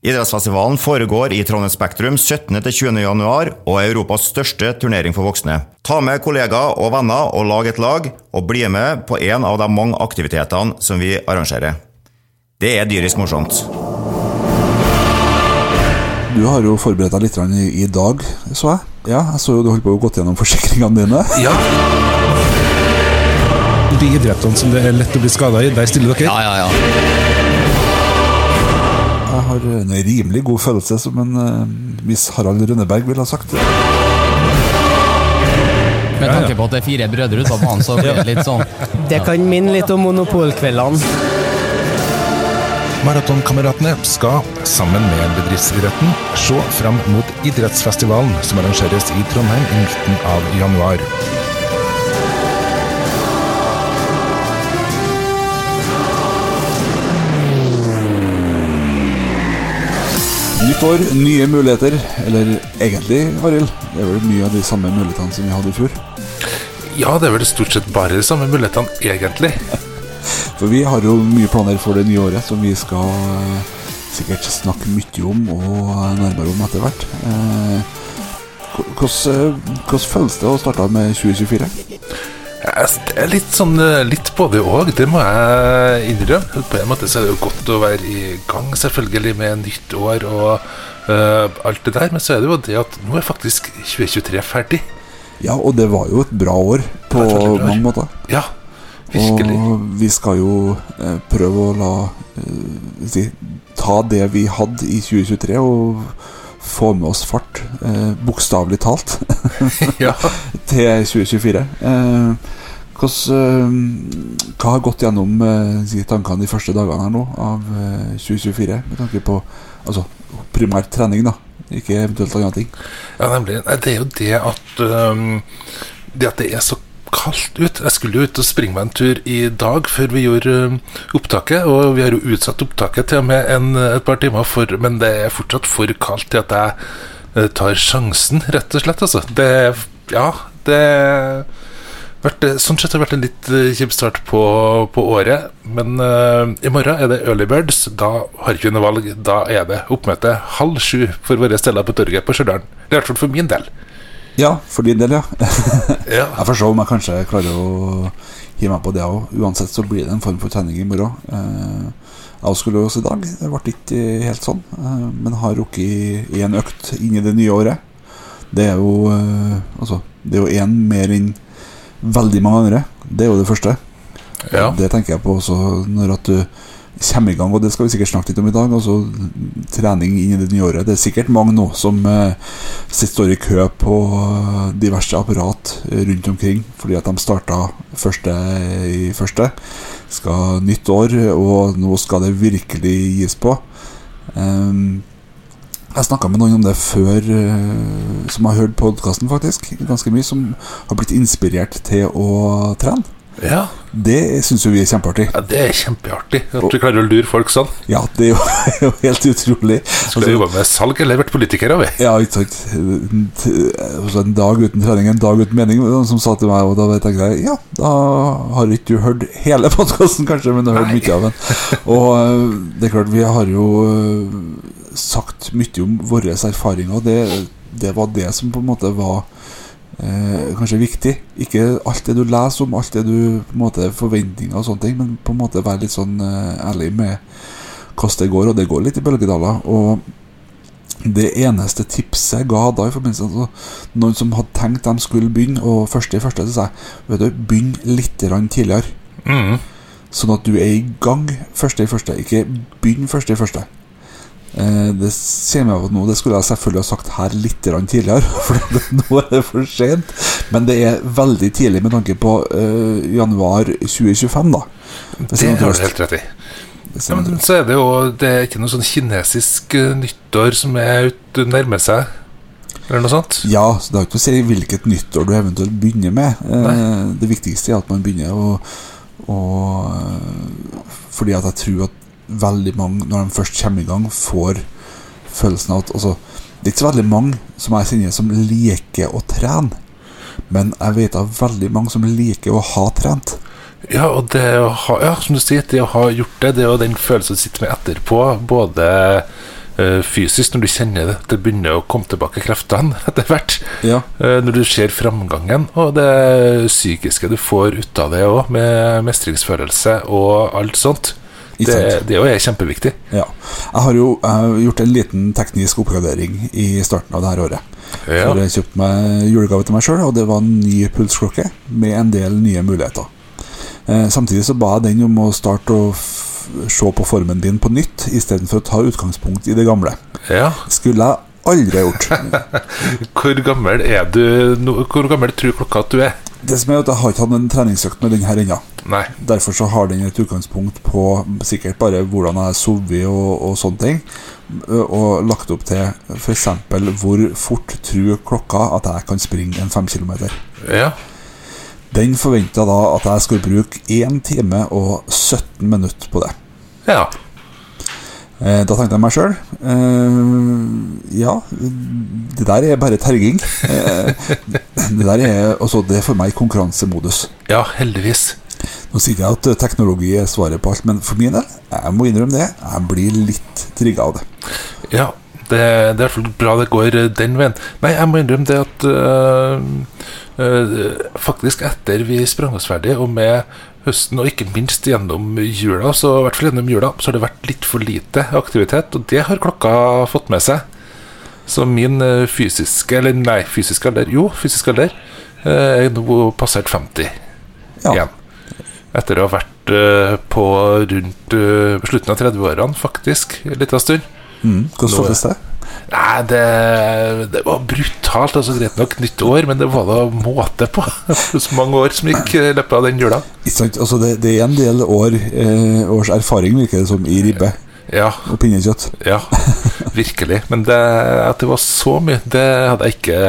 Idrettsfestivalen foregår i Trondheim Spektrum 17.-20. januar og er Europas største turnering for voksne. Ta med kollegaer og venner og lag et lag, og bli med på en av de mange aktivitetene som vi arrangerer. Det er dyrisk morsomt. Du har jo forberedt deg litt i, i dag, så jeg. Ja, jeg så jo du holdt på å gått gjennom forsikringene dine. Ja. De idrettene som det er lett å bli skada i, der stiller dere? Ja, ja, ja. Har en rimelig god følelse, som en uh, Miss Harald Rønneberg ville ha sagt. Med tanke på at det er fire brødre utenfor han, så blir det litt sånn Det kan minne litt om Monopolkveldene. Maratonkameratene skal, sammen med bedriftsidretten, se fram mot idrettsfestivalen som arrangeres i Trondheim i midten av januar. Nytt år, nye muligheter. Eller egentlig, Arild, det er vel mye av de samme mulighetene som vi hadde i fjor. Ja, det er vel stort sett bare de samme mulighetene, egentlig. For vi har jo mye planer for det nye året som vi skal eh, sikkert snakke mye om og nærmere om etter hvert. Eh, hvordan, hvordan føles det å starte med 2024? Det er litt sånn litt både òg, det må jeg innrømme. På en måte så er det jo godt å være i gang, selvfølgelig, med nytt år og uh, alt det der. Men så er det jo det at nå er faktisk 2023 ferdig. Ja, og det var jo et bra år på mange måter. Ja, virkelig. Og vi skal jo uh, prøve å la uh, si, ta det vi hadde i 2023, og få med oss fart, eh, bokstavelig talt, ja. til 2024. Eh, eh, hva har gått gjennom eh, tankene de første dagene her nå av 2024, med tanke på altså, primært trening, da, ikke eventuelt andre ting? Ja, nemlig. Det er jo det at um, Det at det er så kaldt ut. Jeg skulle jo ut og springe meg en tur i dag før vi gjorde um, opptaket. Og vi har jo utsatt opptaket til og med en, et par timer, for, men det er fortsatt for kaldt til at jeg uh, tar sjansen, rett og slett. Altså. Det Ja, det vært, Sånn sett har det vært en litt kjip start på, på, året. Men uh, i morgen er det early birds. Da har ikke vi noe valg. Da er det oppmøte halv sju for våre steder på torget på Stjørdal. I hvert fall for min del. Ja, for din del, ja. ja. Jeg får se om jeg kanskje klarer å hive meg på det òg. Uansett så blir det en form for trening i morgen. Eh, jeg skulle også i dag. Det ble ikke helt sånn, eh, men har rukket én økt inn i det nye året. Det er jo eh, Altså, det er jo én mer enn veldig mange andre. Det er jo det første. Ja. Det tenker jeg på også når at du kommer i gang, og det skal vi sikkert snakke litt om i dag. Altså trening inn i det nye året. Det er sikkert mange nå som eh, står i kø på diverse apparat rundt omkring fordi at de starta første i første. Skal nytt år, og nå skal det virkelig gis på. Um, jeg snakka med noen om det før, uh, som har hørt podkasten, faktisk. Ganske mye. Som har blitt inspirert til å trene. Ja. Det syns jo vi er kjempeartig. Ja, Det er kjempeartig at du klarer å lure folk sånn. Ja, det er jo, helt utrolig. Skulle altså, jobba med salg eller vært politikere, vi. Ja, ikke sant. Altså, en dag uten trening, en dag uten mening, som sa til meg, og da tenkte jeg ja, da har ikke du hørt hele podkasten, kanskje, men du har hørt mye av den. Og eh, det er klart, vi har jo eh, sagt mye om våre erfaringer, og det, det var det som på en måte var eh, kanskje viktig. Ikke alt det du leser om, alt det du på en måte forventninger og sånne ting, men på en måte være litt sånn eh, ærlig med hvordan det går, og det går litt i bølgedaler. Og det eneste tipset jeg ga da i forbindelse med altså, noen som hadde tenkt de skulle begynne, og første i første, så sa jeg vet du, begynn litt tidligere. Mm. Sånn at du er i gang første i første. Ikke begynn første i første. Eh, det kommer jeg på nå Det skulle jeg selvfølgelig ha sagt her litt tidligere, for nå er det for sent. Men det er veldig tidlig med tanke på uh, januar 2025, da. Det har du helt rett i. Ja, men så er det jo Det er ikke noe sånn kinesisk uh, nyttår som er ute nærmer seg? Eller noe sånt? Ja, så det har ikke å si hvilket nyttår du eventuelt begynner med. Nei. det viktigste er at man begynner å Fordi at jeg tror at veldig mange, når de først kommer i gang, får følelsen av at altså, Det er ikke så veldig mange som jeg kjenner som liker å trene. Men jeg vet av veldig mange som liker å ha trent. Ja, og det å ha, ja, som du sier, det å ha gjort det, det er jo den følelsen du sitter med etterpå. Både eh, fysisk, når du kjenner det, det begynner å komme tilbake kreftene etter hvert. Ja. Eh, når du ser framgangen og det psykiske du får ut av det òg, med mestringsfølelse og alt sånt. Det, det er jo kjempeviktig. Ja. Jeg har jo jeg har gjort en liten teknisk oppgradering i starten av dette året. Ja. For Jeg kjøpte meg julegave til meg sjøl, og det var en ny pulsklokke med en del nye muligheter. Eh, samtidig så ba jeg den om å starte å se på formen din på nytt, istedenfor å ta utgangspunkt i det gamle. ja. Skulle jeg aldri gjort. Hvor gammel er du? Hvor gammel tror klokka at du er? Det som er at Jeg har ikke hatt en treningsøkt med den her ennå. Derfor så har den et utgangspunkt på sikkert bare hvordan jeg har sovet og, og sånne ting. Og lagt opp til f.eks. hvor fort tror klokka at jeg kan springe en fem kilometer. Ja. Den forventa da at jeg skulle bruke 1 time og 17 minutter på det. Ja. Eh, Da tenkte jeg meg sjøl Ja, det der er bare terging. Eh, Det der er altså, Det er for meg konkurransemodus. Ja, heldigvis. Nå sier jeg at teknologi er svaret på alt, men for min del, jeg må innrømme det, jeg blir litt trigga av det. Ja, det, det er i hvert fall bra det går eh, den veien. Nei, jeg må innrømme det at øh, øh, faktisk etter vi sprang oss ferdig, og med høsten, og ikke minst gjennom jula, så i hvert fall gjennom jula, så har det vært litt for lite aktivitet, og det har klokka fått med seg. Så min øh, fysiske, eller nei, fysiske alder, jo, fysiske alder, øh, er nå passert 50 Ja. igjen. Etter å ha vært øh, på rundt slutten av 30-årene, faktisk, en liten stund. Mm, hvordan føles det? Nei, det, det var brutalt. altså Greit nok nytt år, men det var da måte på. Så mange år som gikk i løpet av den jula. Altså, det, det er en del år, eh, års erfaring, virker det som, i ribbe Ja, og pinnekjøtt. ja, virkelig. Men det, at det var så mye, det hadde jeg ikke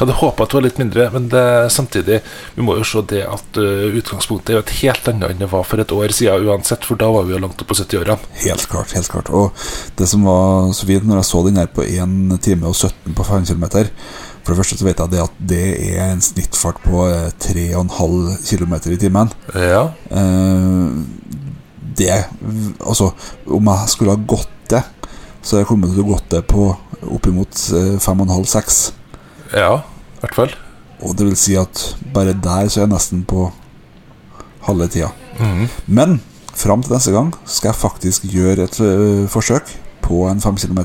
hadde håpa at det var litt mindre, men det, samtidig Vi må jo se det at uh, utgangspunktet er jo et helt annet enn det var for et år siden uansett, for da var vi jo langt opp på 70-årene. Helt klart. helt klart Og det som var så fint når jeg så den her på 1 time og 17 på 5 km For det første så vet jeg det at det er en snittfart på eh, 3,5 km i timen. Ja, Eh, det Altså, om jeg skulle ha gått det, så hadde jeg kommet til å gått det på oppimot 5,5-6. ja, i hvert fall. Og det vil si at bare der så er jeg nesten på halve tida. Mm. Men fram til neste gang skal jeg faktisk gjøre et ø, forsøk på en 5 km.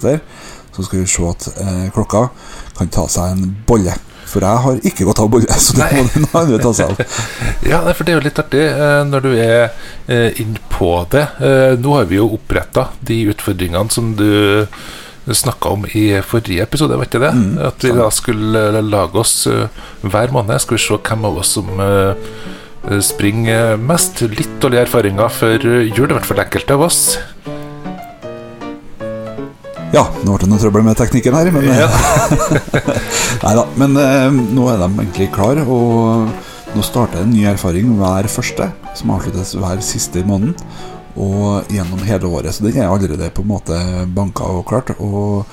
Så skal vi se at eh, klokka kan ta seg en bolle. For jeg har ikke gått av bolle, så det må noen andre ta seg av. Ja, for det er jo litt artig eh, når du er innpå inn på det. Eh, nå har vi jo oppretta de utfordringene som du snakka om i forrige episode, vet du det? Mm, At vi da skulle eh, lage oss eh, hver måned. Skal vi se hvem av oss som eh, springer mest. Litt dårlige erfaringer før jul, i hvert fall enkelte av oss. Ja, nå ble det noe trøbbel med teknikken her, men Ja. Nei da. Men eh, nå er de egentlig klar og nå starter en ny erfaring hver første, som avsluttes hver siste i måneden. Og gjennom hele året. Så den er allerede på en måte banka og klart. Og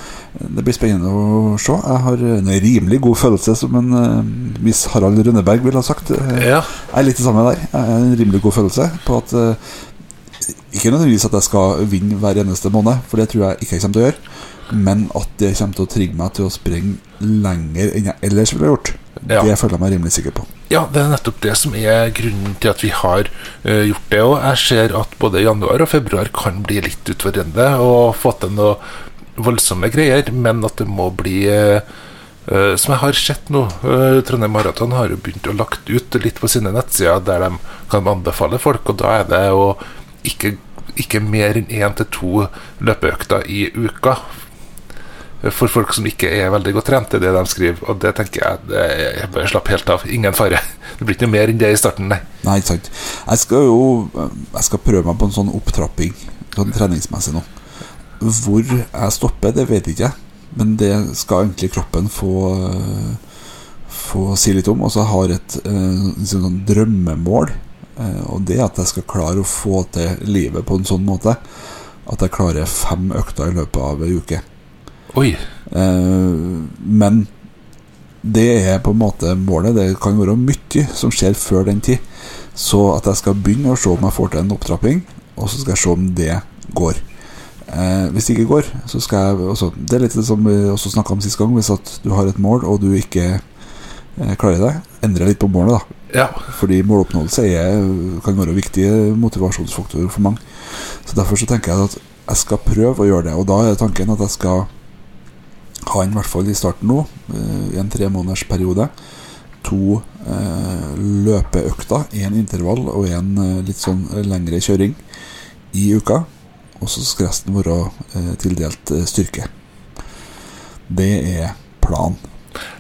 det blir spennende å se. Jeg har en rimelig god følelse, som en uh, viss Harald Rønneberg ville ha sagt. Eh, Ja. Jeg er litt det samme der. Jeg har en rimelig god følelse på at eh, Ikke nødvendigvis at jeg skal vinne hver eneste måned, for det tror jeg ikke jeg kommer til å gjøre. Men at det kommer til å trigge meg til å springe lenger enn jeg ellers ville gjort. Ja. Det føler jeg meg rimelig sikker på. Ja, det er nettopp det som er grunnen til at vi har uh, gjort det. Og jeg ser at både januar og februar kan bli litt utfordrende og få til noe voldsomme greier, men at det må bli uh, som jeg har sett nå, uh, Trondheim Maraton har jo begynt å lagt ut litt på sine nettsider der de kan anbefale folk, og da er det å ikke, ikke mer enn én til to løpeøkter i uka for folk som ikke er veldig godt trent, det er det de skriver. Og det tenker jeg det, Jeg bare slapp helt av. Ingen fare. Det blir ikke noe mer enn det i starten, nei. Nei, ikke sant. Jeg skal jo Jeg skal prøve meg på en sånn opptrapping sånn treningsmessig nå. Hvor jeg stopper, det vet jeg ikke. Men det skal egentlig kroppen få Få si litt om. Og så har jeg et eh, sånn drømmemål. Eh, Og det at jeg skal klare å få til livet på en sånn måte at jeg klarer fem økter i løpet av ei uke. Oi. Eh, men det er på en måte målet. Det kan være mye som skjer før den tid. Så at jeg skal begynne å se om jeg får til en opptrapping, og så skal jeg se om det går. Eh, hvis det ikke går, så skal jeg også, Det er litt det som vi også snakka om sist gang. Hvis at du har et mål, og du ikke eh, klarer det, endre litt på målet. da Ja. Fordi måloppnåelse er, kan være en viktig motivasjonsfaktor for mange. Så Derfor så tenker jeg at jeg skal prøve å gjøre det. Og da er tanken at jeg skal ha en, i hvert fall i starten nå, eh, i en tre måneders periode, to eh, løpeøkter, én intervall og en eh, litt sånn lengre kjøring i uka. Og så skal resten være eh, tildelt eh, styrke. Det er planen.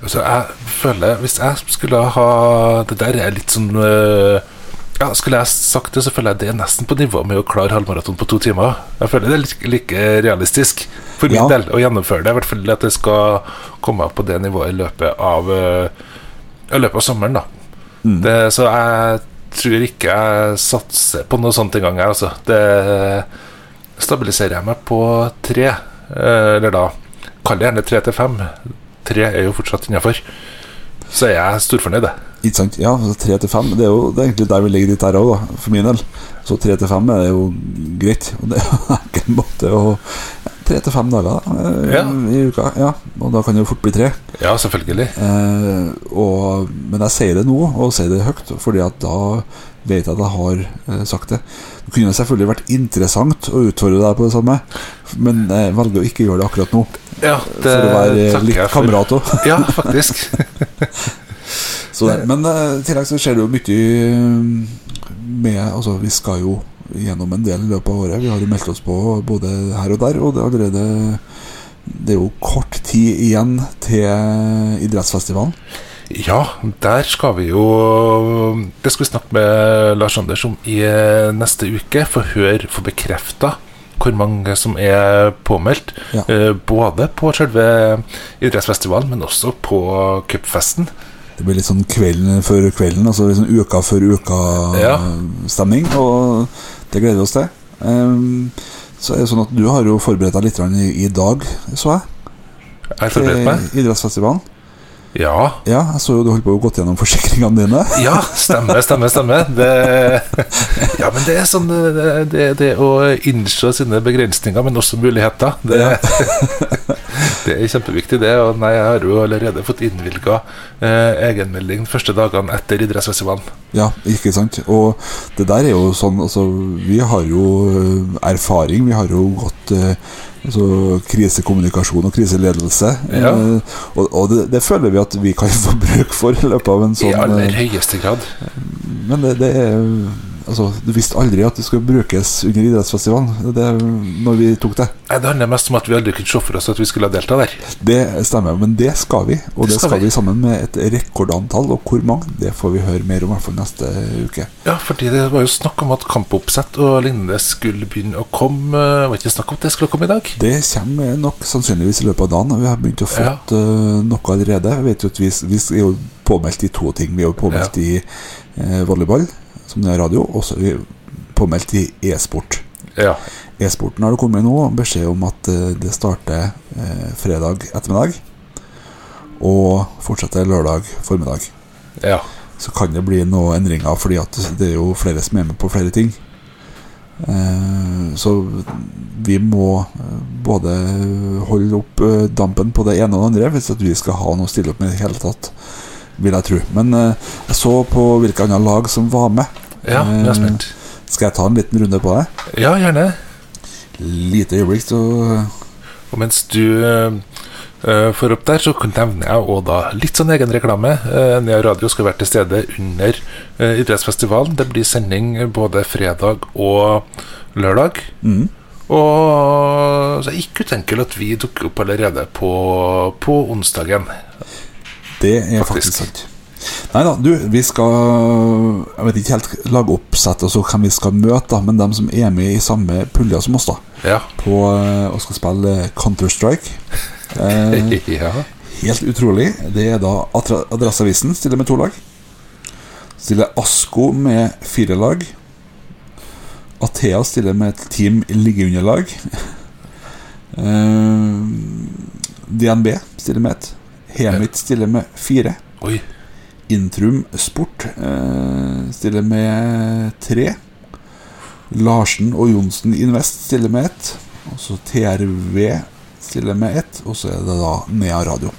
Altså, jeg føler Hvis jeg skulle ha Det der er litt sånn øh, Ja, Skulle jeg sagt det, så føler jeg det er nesten på nivå med å klare halvmaraton på to timer. Jeg føler det er like, realistisk for min Ja. del å gjennomføre det. I hvert fall at det skal komme opp på det nivået i løpet av øh, I løpet av sommeren, da. Det, så jeg tror ikke jeg satser på noe sånt engang, altså. Det stabiliserer jeg meg på tre, eh, eller da Kall det gjerne tre til fem. Tre er jo fortsatt innafor. Så er jeg storfornøyd, jeg. Ikke sant? Ja, tre til fem Det er jo det er egentlig der vi ligger litt der òg, for min del. Så tre til fem er jo greit. Og det er jo en enkel måte å Tre til fem dager da, eh, Ja. i uka. Ja, og da kan det jo fort bli tre. Ja, selvfølgelig. Eh, og, men jeg sier det nå, og sier det høyt, fordi at da vet at jeg har eh, sagt det. Det kunne selvfølgelig vært interessant å utfordre deg på det samme, men jeg velger å ikke gjøre det akkurat nå. Ja, det For å være litt kamerat òg. Ja, faktisk. Så det, men eh, i tillegg så skjer det jo mye eh, med Altså, vi skal jo gjennom en del i løpet av året. Vi har jo meldt oss på både her og der, og det er allerede Det er jo kort tid igjen til idrettsfestivalen. Ja, der skal vi jo Det skal vi snakke med Lars Anders om i eh, neste uke. Få høre, få bekrefta hvor mange som er påmeldt. Ja. Eh, Både på selve idrettsfestivalen, men også på cupfesten. Det blir litt sånn kvelden før kvelden, altså litt sånn uka før uka-stemning, og det gleder vi oss til. Ehm, så er det sånn at du har jo forberedt deg litt i, i dag, så jeg, Jeg har forberedt meg. idrettsfestivalen. Ja, Ja, jeg så jo du holdt på å gå gjennom forsikringene dine. Ja, stemmer, stemmer. stemmer Det, ja, men det er sånn det, det, det å innse sine begrensninger, men også muligheter. Det, det er kjempeviktig, det. Og nei, jeg har jo allerede fått innvilga eh, egenmelding første dagene etter idrettsfestivalen. Ja, ikke sant. Og det der er jo sånn Altså, vi har jo eh, erfaring. Vi har jo gått eh, altså, krisekommunikasjon og kriseledelse. Ja. Eh, og og det, det føler vi at vi kan få bruk for i løpet av en sånn I aller eh, høyeste grad. Men det, det er Altså, du visste aldri at det skulle brukes under idrettsfestivalen. Det når vi tok det. Det handler mest om at vi aldri kunne se for oss at vi skulle delta der. Det stemmer, men det skal vi. Og Det det skal vi. vi sammen med et rekordantall. Og hvor mange, det får vi høre mer om i neste uke. Ja, fordi det var jo snakk om at kampoppsett og lignende skulle begynne å komme. Var ikke snakk om at det skulle komme i dag? Det kommer nok sannsynligvis i løpet av dagen. Vi har begynt å få Ja. eh, noe allerede. Jeg vet jo at vi, vi er jo påmeldt i to ting. Vi er jo påmeldt i eh, volleyball, som det er radio, og så er vi påmeldt i e-sport. Ja. E-sporten har det kommet nå beskjed om at eh, det starter eh, fredag ettermiddag og fortsetter lørdag formiddag. ja. Så kan det bli noen endringer, fordi at det er jo flere som er med på flere ting. Eh, så vi må både holde opp dampen på det ene og det andre hvis at vi skal ha noe å stille opp med i det hele tatt, vil jeg tro. Men eh, jeg så på hvilke andre lag som var med. Ja, jeg er spent. Skal jeg ta en liten runde på deg? Ja, gjerne. Lite øyeblikk, så Og mens du uh, får opp der, så nevner jeg òg da litt sånn egenreklame. Uh, Nea Radio skal være til stede under uh, idrettsfestivalen. Det blir sending både fredag og lørdag. mm. Og så er det ikke utenkelig at vi dukker opp allerede på, på onsdagen. Det er faktisk sant. Nei da, du, vi skal Jeg vet ikke helt lage oppsett og så hvem vi skal møte, men dem som er med i samme pulje som oss, da, Ja. på, eh, og skal spille Counter-Strike. Eh, ja. helt utrolig. Det er da Adresseavisen stiller med to lag. Stiller Asko med fire lag. Athea stiller med et team liggeunderlag. Eh, DNB stiller med ett. Hemit stiller med fire. Oi. Intrum Sport eh, stiller med tre. Larsen og Johnsen Invest stiller med ett. Og så TRV stiller med ett, og så er det da Nea Radio.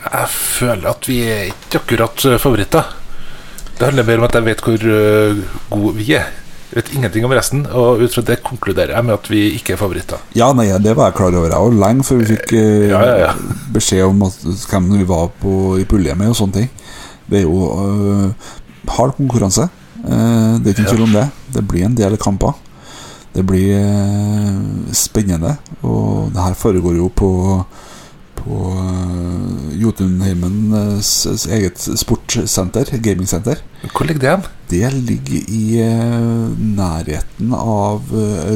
Jeg føler at vi er ikke akkurat eh, favoritter. Det handler mer om at jeg vet hvor uh, gode vi er. Jeg vet ingenting om resten, og ut fra det konkluderer jeg med at vi ikke er favoritter. Ja, nei, det var jeg klar over, jeg òg, lenge før vi fikk eh, Ja, ja, ja. beskjed om at, hvem vi var på, i pulje med og sånne ting. Det er jo uh, hard konkurranse. Uh, det er ikke noen tvil om det. Det blir en del kamper. Det blir uh, spennende. Og det her foregår jo på på Jotunheimens eget sportssenter, gamingsenter. Hvor ligger det hen? Det ligger i nærheten av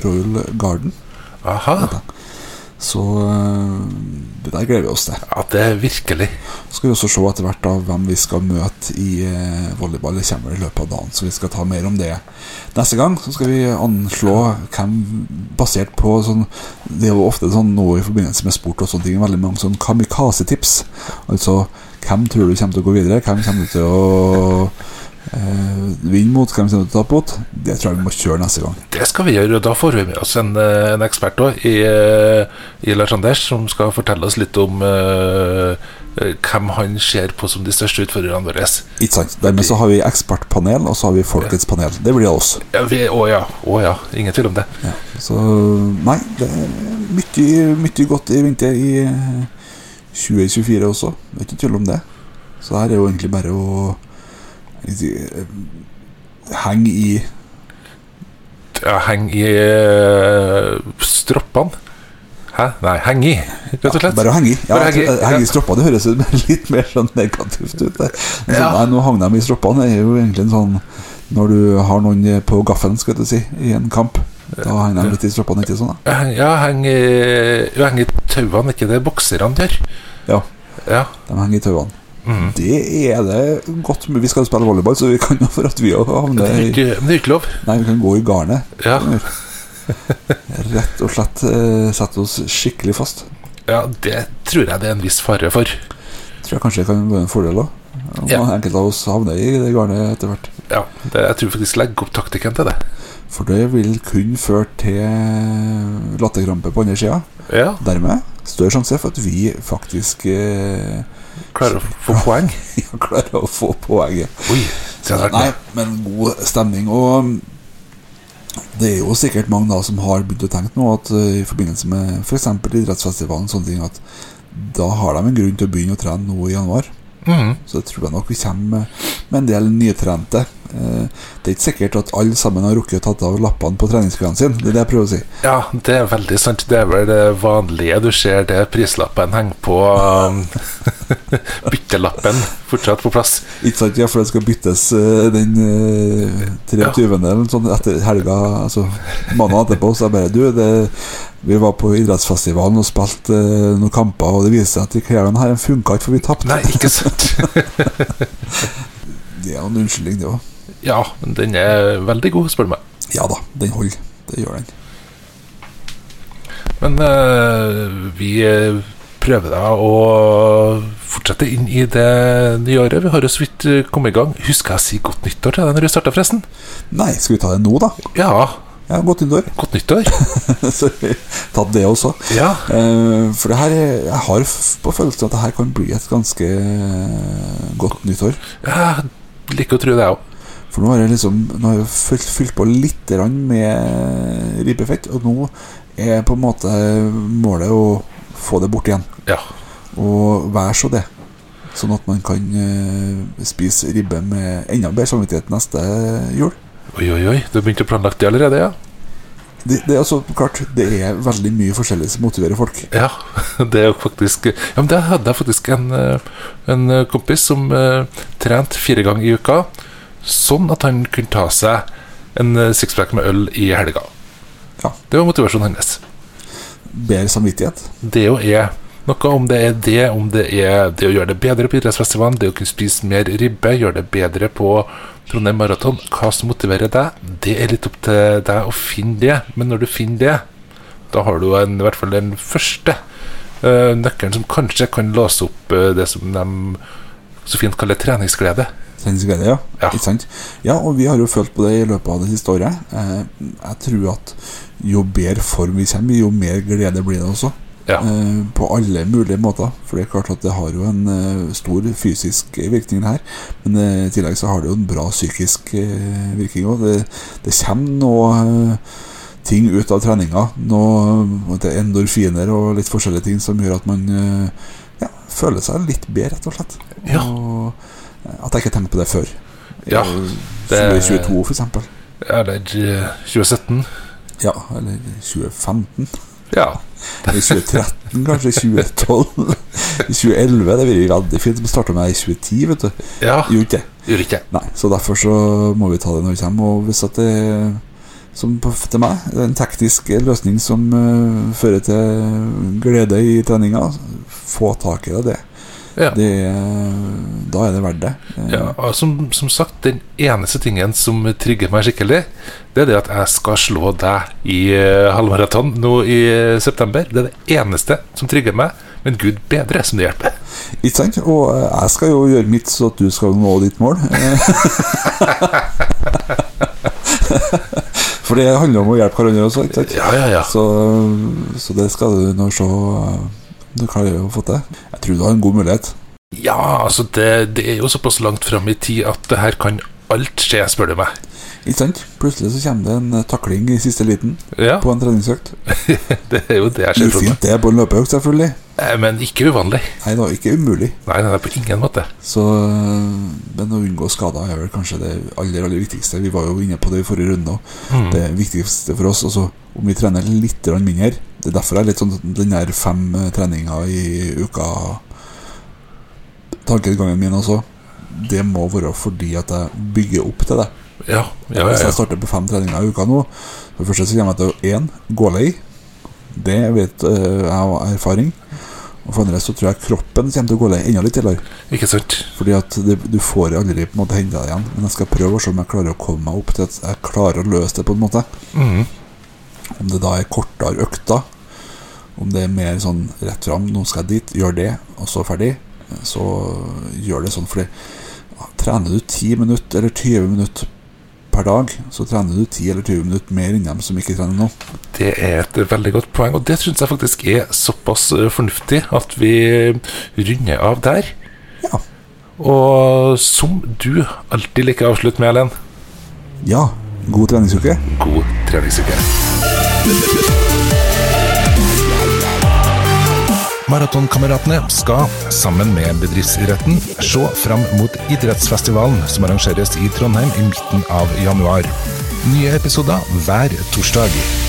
Royal Garden. Aha. Så eh, det der gleder vi oss til. Ja, det er virkelig. Så skal vi også se etter hvert da hvem vi skal møte i eh, volleyball. Det kommer i løpet av dagen, så vi skal ta mer om det neste gang. Så skal vi anslå hvem basert på sånn Det er jo ofte sånn nå i forbindelse med sport og sånne ting veldig mange sånn kamikaze-tips. Altså hvem tror du kommer til å gå videre? Hvem kommer du til å eh, Vinn mot? Hvem som du til å mot? Det tror jeg vi må kjøre neste gang. Det skal vi gjøre, og da får vi med oss en, eh, en ekspert også, i, eh, i Lars Anders, som skal fortelle oss litt om eh, hvem han ser på som de største utfordrerne våre. Ikke sant? Dermed så har vi ekspertpanel, og så har vi folkets panel. Det blir oss. Ja, vi, å ja, å ja, ingen tvil om det. Ja, så nei, det er mye, mye godt i vinter i eh, 2024 også. Det er ikke tvil om det. Så her er jo egentlig bare å eh, henge i Ja, heng i eh, stroppene. Hæ? Nei, heng i, rett og slett. Bare heng i. Ja, Bare heng i, henge, henge i stroppa. Det høres litt mer sånn negativt ut. Der. Men Ja. Sånn, nei, nå hang de i stroppene. Det er jo egentlig en sånn Når du har noen på gaffelen, skal du si, i en kamp, da henger de litt i stroppene, ikke sånn? da? Ja, heng i, heng i tauene, ikke det bokserne gjør. Ja, Ja. de henger i tauene. Mhm. Det er det godt. Vi skal spille volleyball, så vi kan jo for at vi òg havner er i det er ikke lov. Nei, vi kan gå i garnet. Ja, Rett og slett uh, sette oss skikkelig fast. ja, det tror jeg det er en viss fare for. Tror jeg kanskje det kan være en fordel òg. Ja. Enkelte av oss havner i det garnet etter hvert. Ja, det, jeg tror faktisk legger opp taktikken til det. For det vil kun føre til latterkrampe på andre sida. Ja, Dermed større sjanse for at vi faktisk eh, klarer å få poeng. klarer å få. Oi, se. Nei, men god stemning. Og um, det er jo sikkert mange da som har begynt å tenke nå at uh, i forbindelse med f.eks. idrettsfestivalen sånne ting, at da har de en grunn til å begynne å trene nå i januar. Mm. Så jeg tror jeg nok vi kommer med en del nytrente. Eh, Det er ikke sikkert at alle sammen har rukket å tatt av lappene på treningsklærne sine. Det er det jeg prøver å si. Ja, det er veldig sant. Det er vel det vanlige du ser det prislappen henger på. Um, byttelappen fortsatt på plass. Ikke sant, ja, for det skal byttes eh, den eh, 23. eller sånn etter helga, altså mandag etterpå. Så jeg bare Du, det, vi var på idrettsfestivalen og spilte noen kamper, og det viser seg at de klærne her funka ikke, for vi tapte. Nei, ikke sant? Det er jo en unnskyldning, det òg. Ja, men den er veldig god, spør du meg. Ja da, den holder. Det gjør den. Men uh, vi eh, prøver da å fortsette inn i det nye året. Vi har jo så vidt eh, kommet i gang. Husker jeg å si godt nyttår til deg når du starta, forresten? Nei, skal vi ta det nå, da? Ja, Ja, Godt nyttår. godt nyttår. Så vi tatt det også. Ja. Uh, for det her er- Jeg har på følelsen at det her kan bli et ganske godt nyttår. Jeg liker å tro det, jeg òg. For nå har jeg liksom Nå har jeg fylt, fylt på litt med ribbefett, og nå er på en måte målet å få det bort igjen. Ja. Og være så det. Sånn at man kan eh, spise ribbe med enda bedre samvittighet neste jul. Oi, oi, oi. Du har begynt å planlegge det allerede, ja? Det, det er altså klart Det er veldig mye forskjellig som motiverer folk. Ja, det er jo faktisk Ja, men det hadde jeg faktisk en, eh, en eh, kompis som uh, trente fire ganger i uka, sånn at han kunne ta seg en eh, sixpack med øl i helga. Ja. Det var motivasjonen hans. Bedre samvittighet. Det jo er noe om det er det, om det er det å gjøre det bedre på idrettsfestivalen, det å kunne spise mer ribbe, gjøre det bedre på Trondheim Maraton. Hva som motiverer deg, det er litt opp til deg å finne det. Men når du finner det, da har du en, i hvert fall den første eh, nøkkelen som kanskje kan låse opp eh, det som de så fint kaller treningsglede. Treningsglede, ja. Ja. Ikke sant? Ja, og vi har jo følt på det i løpet av det siste året. Eh, jeg tror at jo bedre form vi kommer jo mer glede blir det også. Ja. Eh, på alle mulige måter. For det er klart at det har jo en eh, stor fysisk virkning her. Men eh, i tillegg så har det jo en bra psykisk virkning òg. Det, det kommer noe ting ut av treninga. Noe er endorfiner og litt forskjellige ting som gjør at man ja, føler seg litt bedre, rett og slett. Ja. Og at jeg ikke tenkte på det før. Ja, I det- 2022, for eksempel. Eller eh, 2017. Ja, eller 2015. Ja. I 2013, kanskje. 2012. I 2011. Det blir veldig fint. Vi starte med i 2010, vet du. ja. Gjorde ikke. Nei, så derfor så må vi ta det når vi kommer. Og hvis at det som til meg det er en teknisk løsning som uh, fører til glede i treninga, få tak i det. Ja. det da er det verdt det. Eh, Ja, og som, som sagt, den eneste tingen som trigger meg skikkelig, det er det at jeg skal slå deg i uh, halvmaraton nå i eh, september. Det er det eneste som trigger meg. Men gud bedre som det hjelper. Ikke sant? Og eh, jeg skal jo gjøre mitt så at du skal nå ditt mål. For det handler om å hjelpe hverandre også, ikke sant? Ja, ja, ja. Så, så det skal du nå se eh, du klarer å få til. Jeg tror du har en god mulighet. Ja, altså, det, det er jo såpass langt fram i tid at det her kan alt skje, spør du meg. Ikke sant? Plutselig så kommer det en eh, takling i siste liten Ja, på en treningsøkt. det er jo det jeg ser for meg. Det på en løpeøkt, selvfølgelig. Eh, Men ikke uvanlig. Nei da, ikke umulig. Nei, nei, på ingen måte. Så, eh, men å unngå skader er vel kanskje det aller, aller viktigste. Vi var jo inne på det i forrige runde òg. Mm. Det viktigste for oss. Altså, om vi trener litt mindre Det er derfor jeg er litt sånn den der fem eh, treninger i uka Tankegangen min også. Det må være fordi at jeg bygger opp til det. Ja, ja, Hvis ja. jeg starter på fem treninger i uka nå For det første så kommer jeg til én gå lei. Det vet eh, jeg av erfaring. Og for andre så tror jeg kroppen kommer til å gå lei enda litt tidligere. Ikke sant? Fordi at det, du får aldri på en måte henta deg igjen. Men jeg skal prøve å se om jeg klarer å komme meg opp til at jeg klarer å løse det på en måte. Mm. Om det da er kortere økter, om det er mer sånn rett fram, nå skal jeg dit, gjør det, og så ferdig, så gjør det sånn. Fordi ja, trener du 10 minutter eller 20 minutter per dag, så trener du 10 eller 20 minutter mer enn dem som ikke trener nå. Det er et veldig godt poeng, og det syns jeg faktisk er såpass eh, fornuftig at vi runder av der. Ja. Og som du alltid liker å avslutte med, Elen, Ja, god treningsuke. god treningsuke. Maratonkameratene skal, sammen med bedriftsidretten, se fram mot idrettsfestivalen som arrangeres i Trondheim i midten av januar. Nye episoder hver torsdag.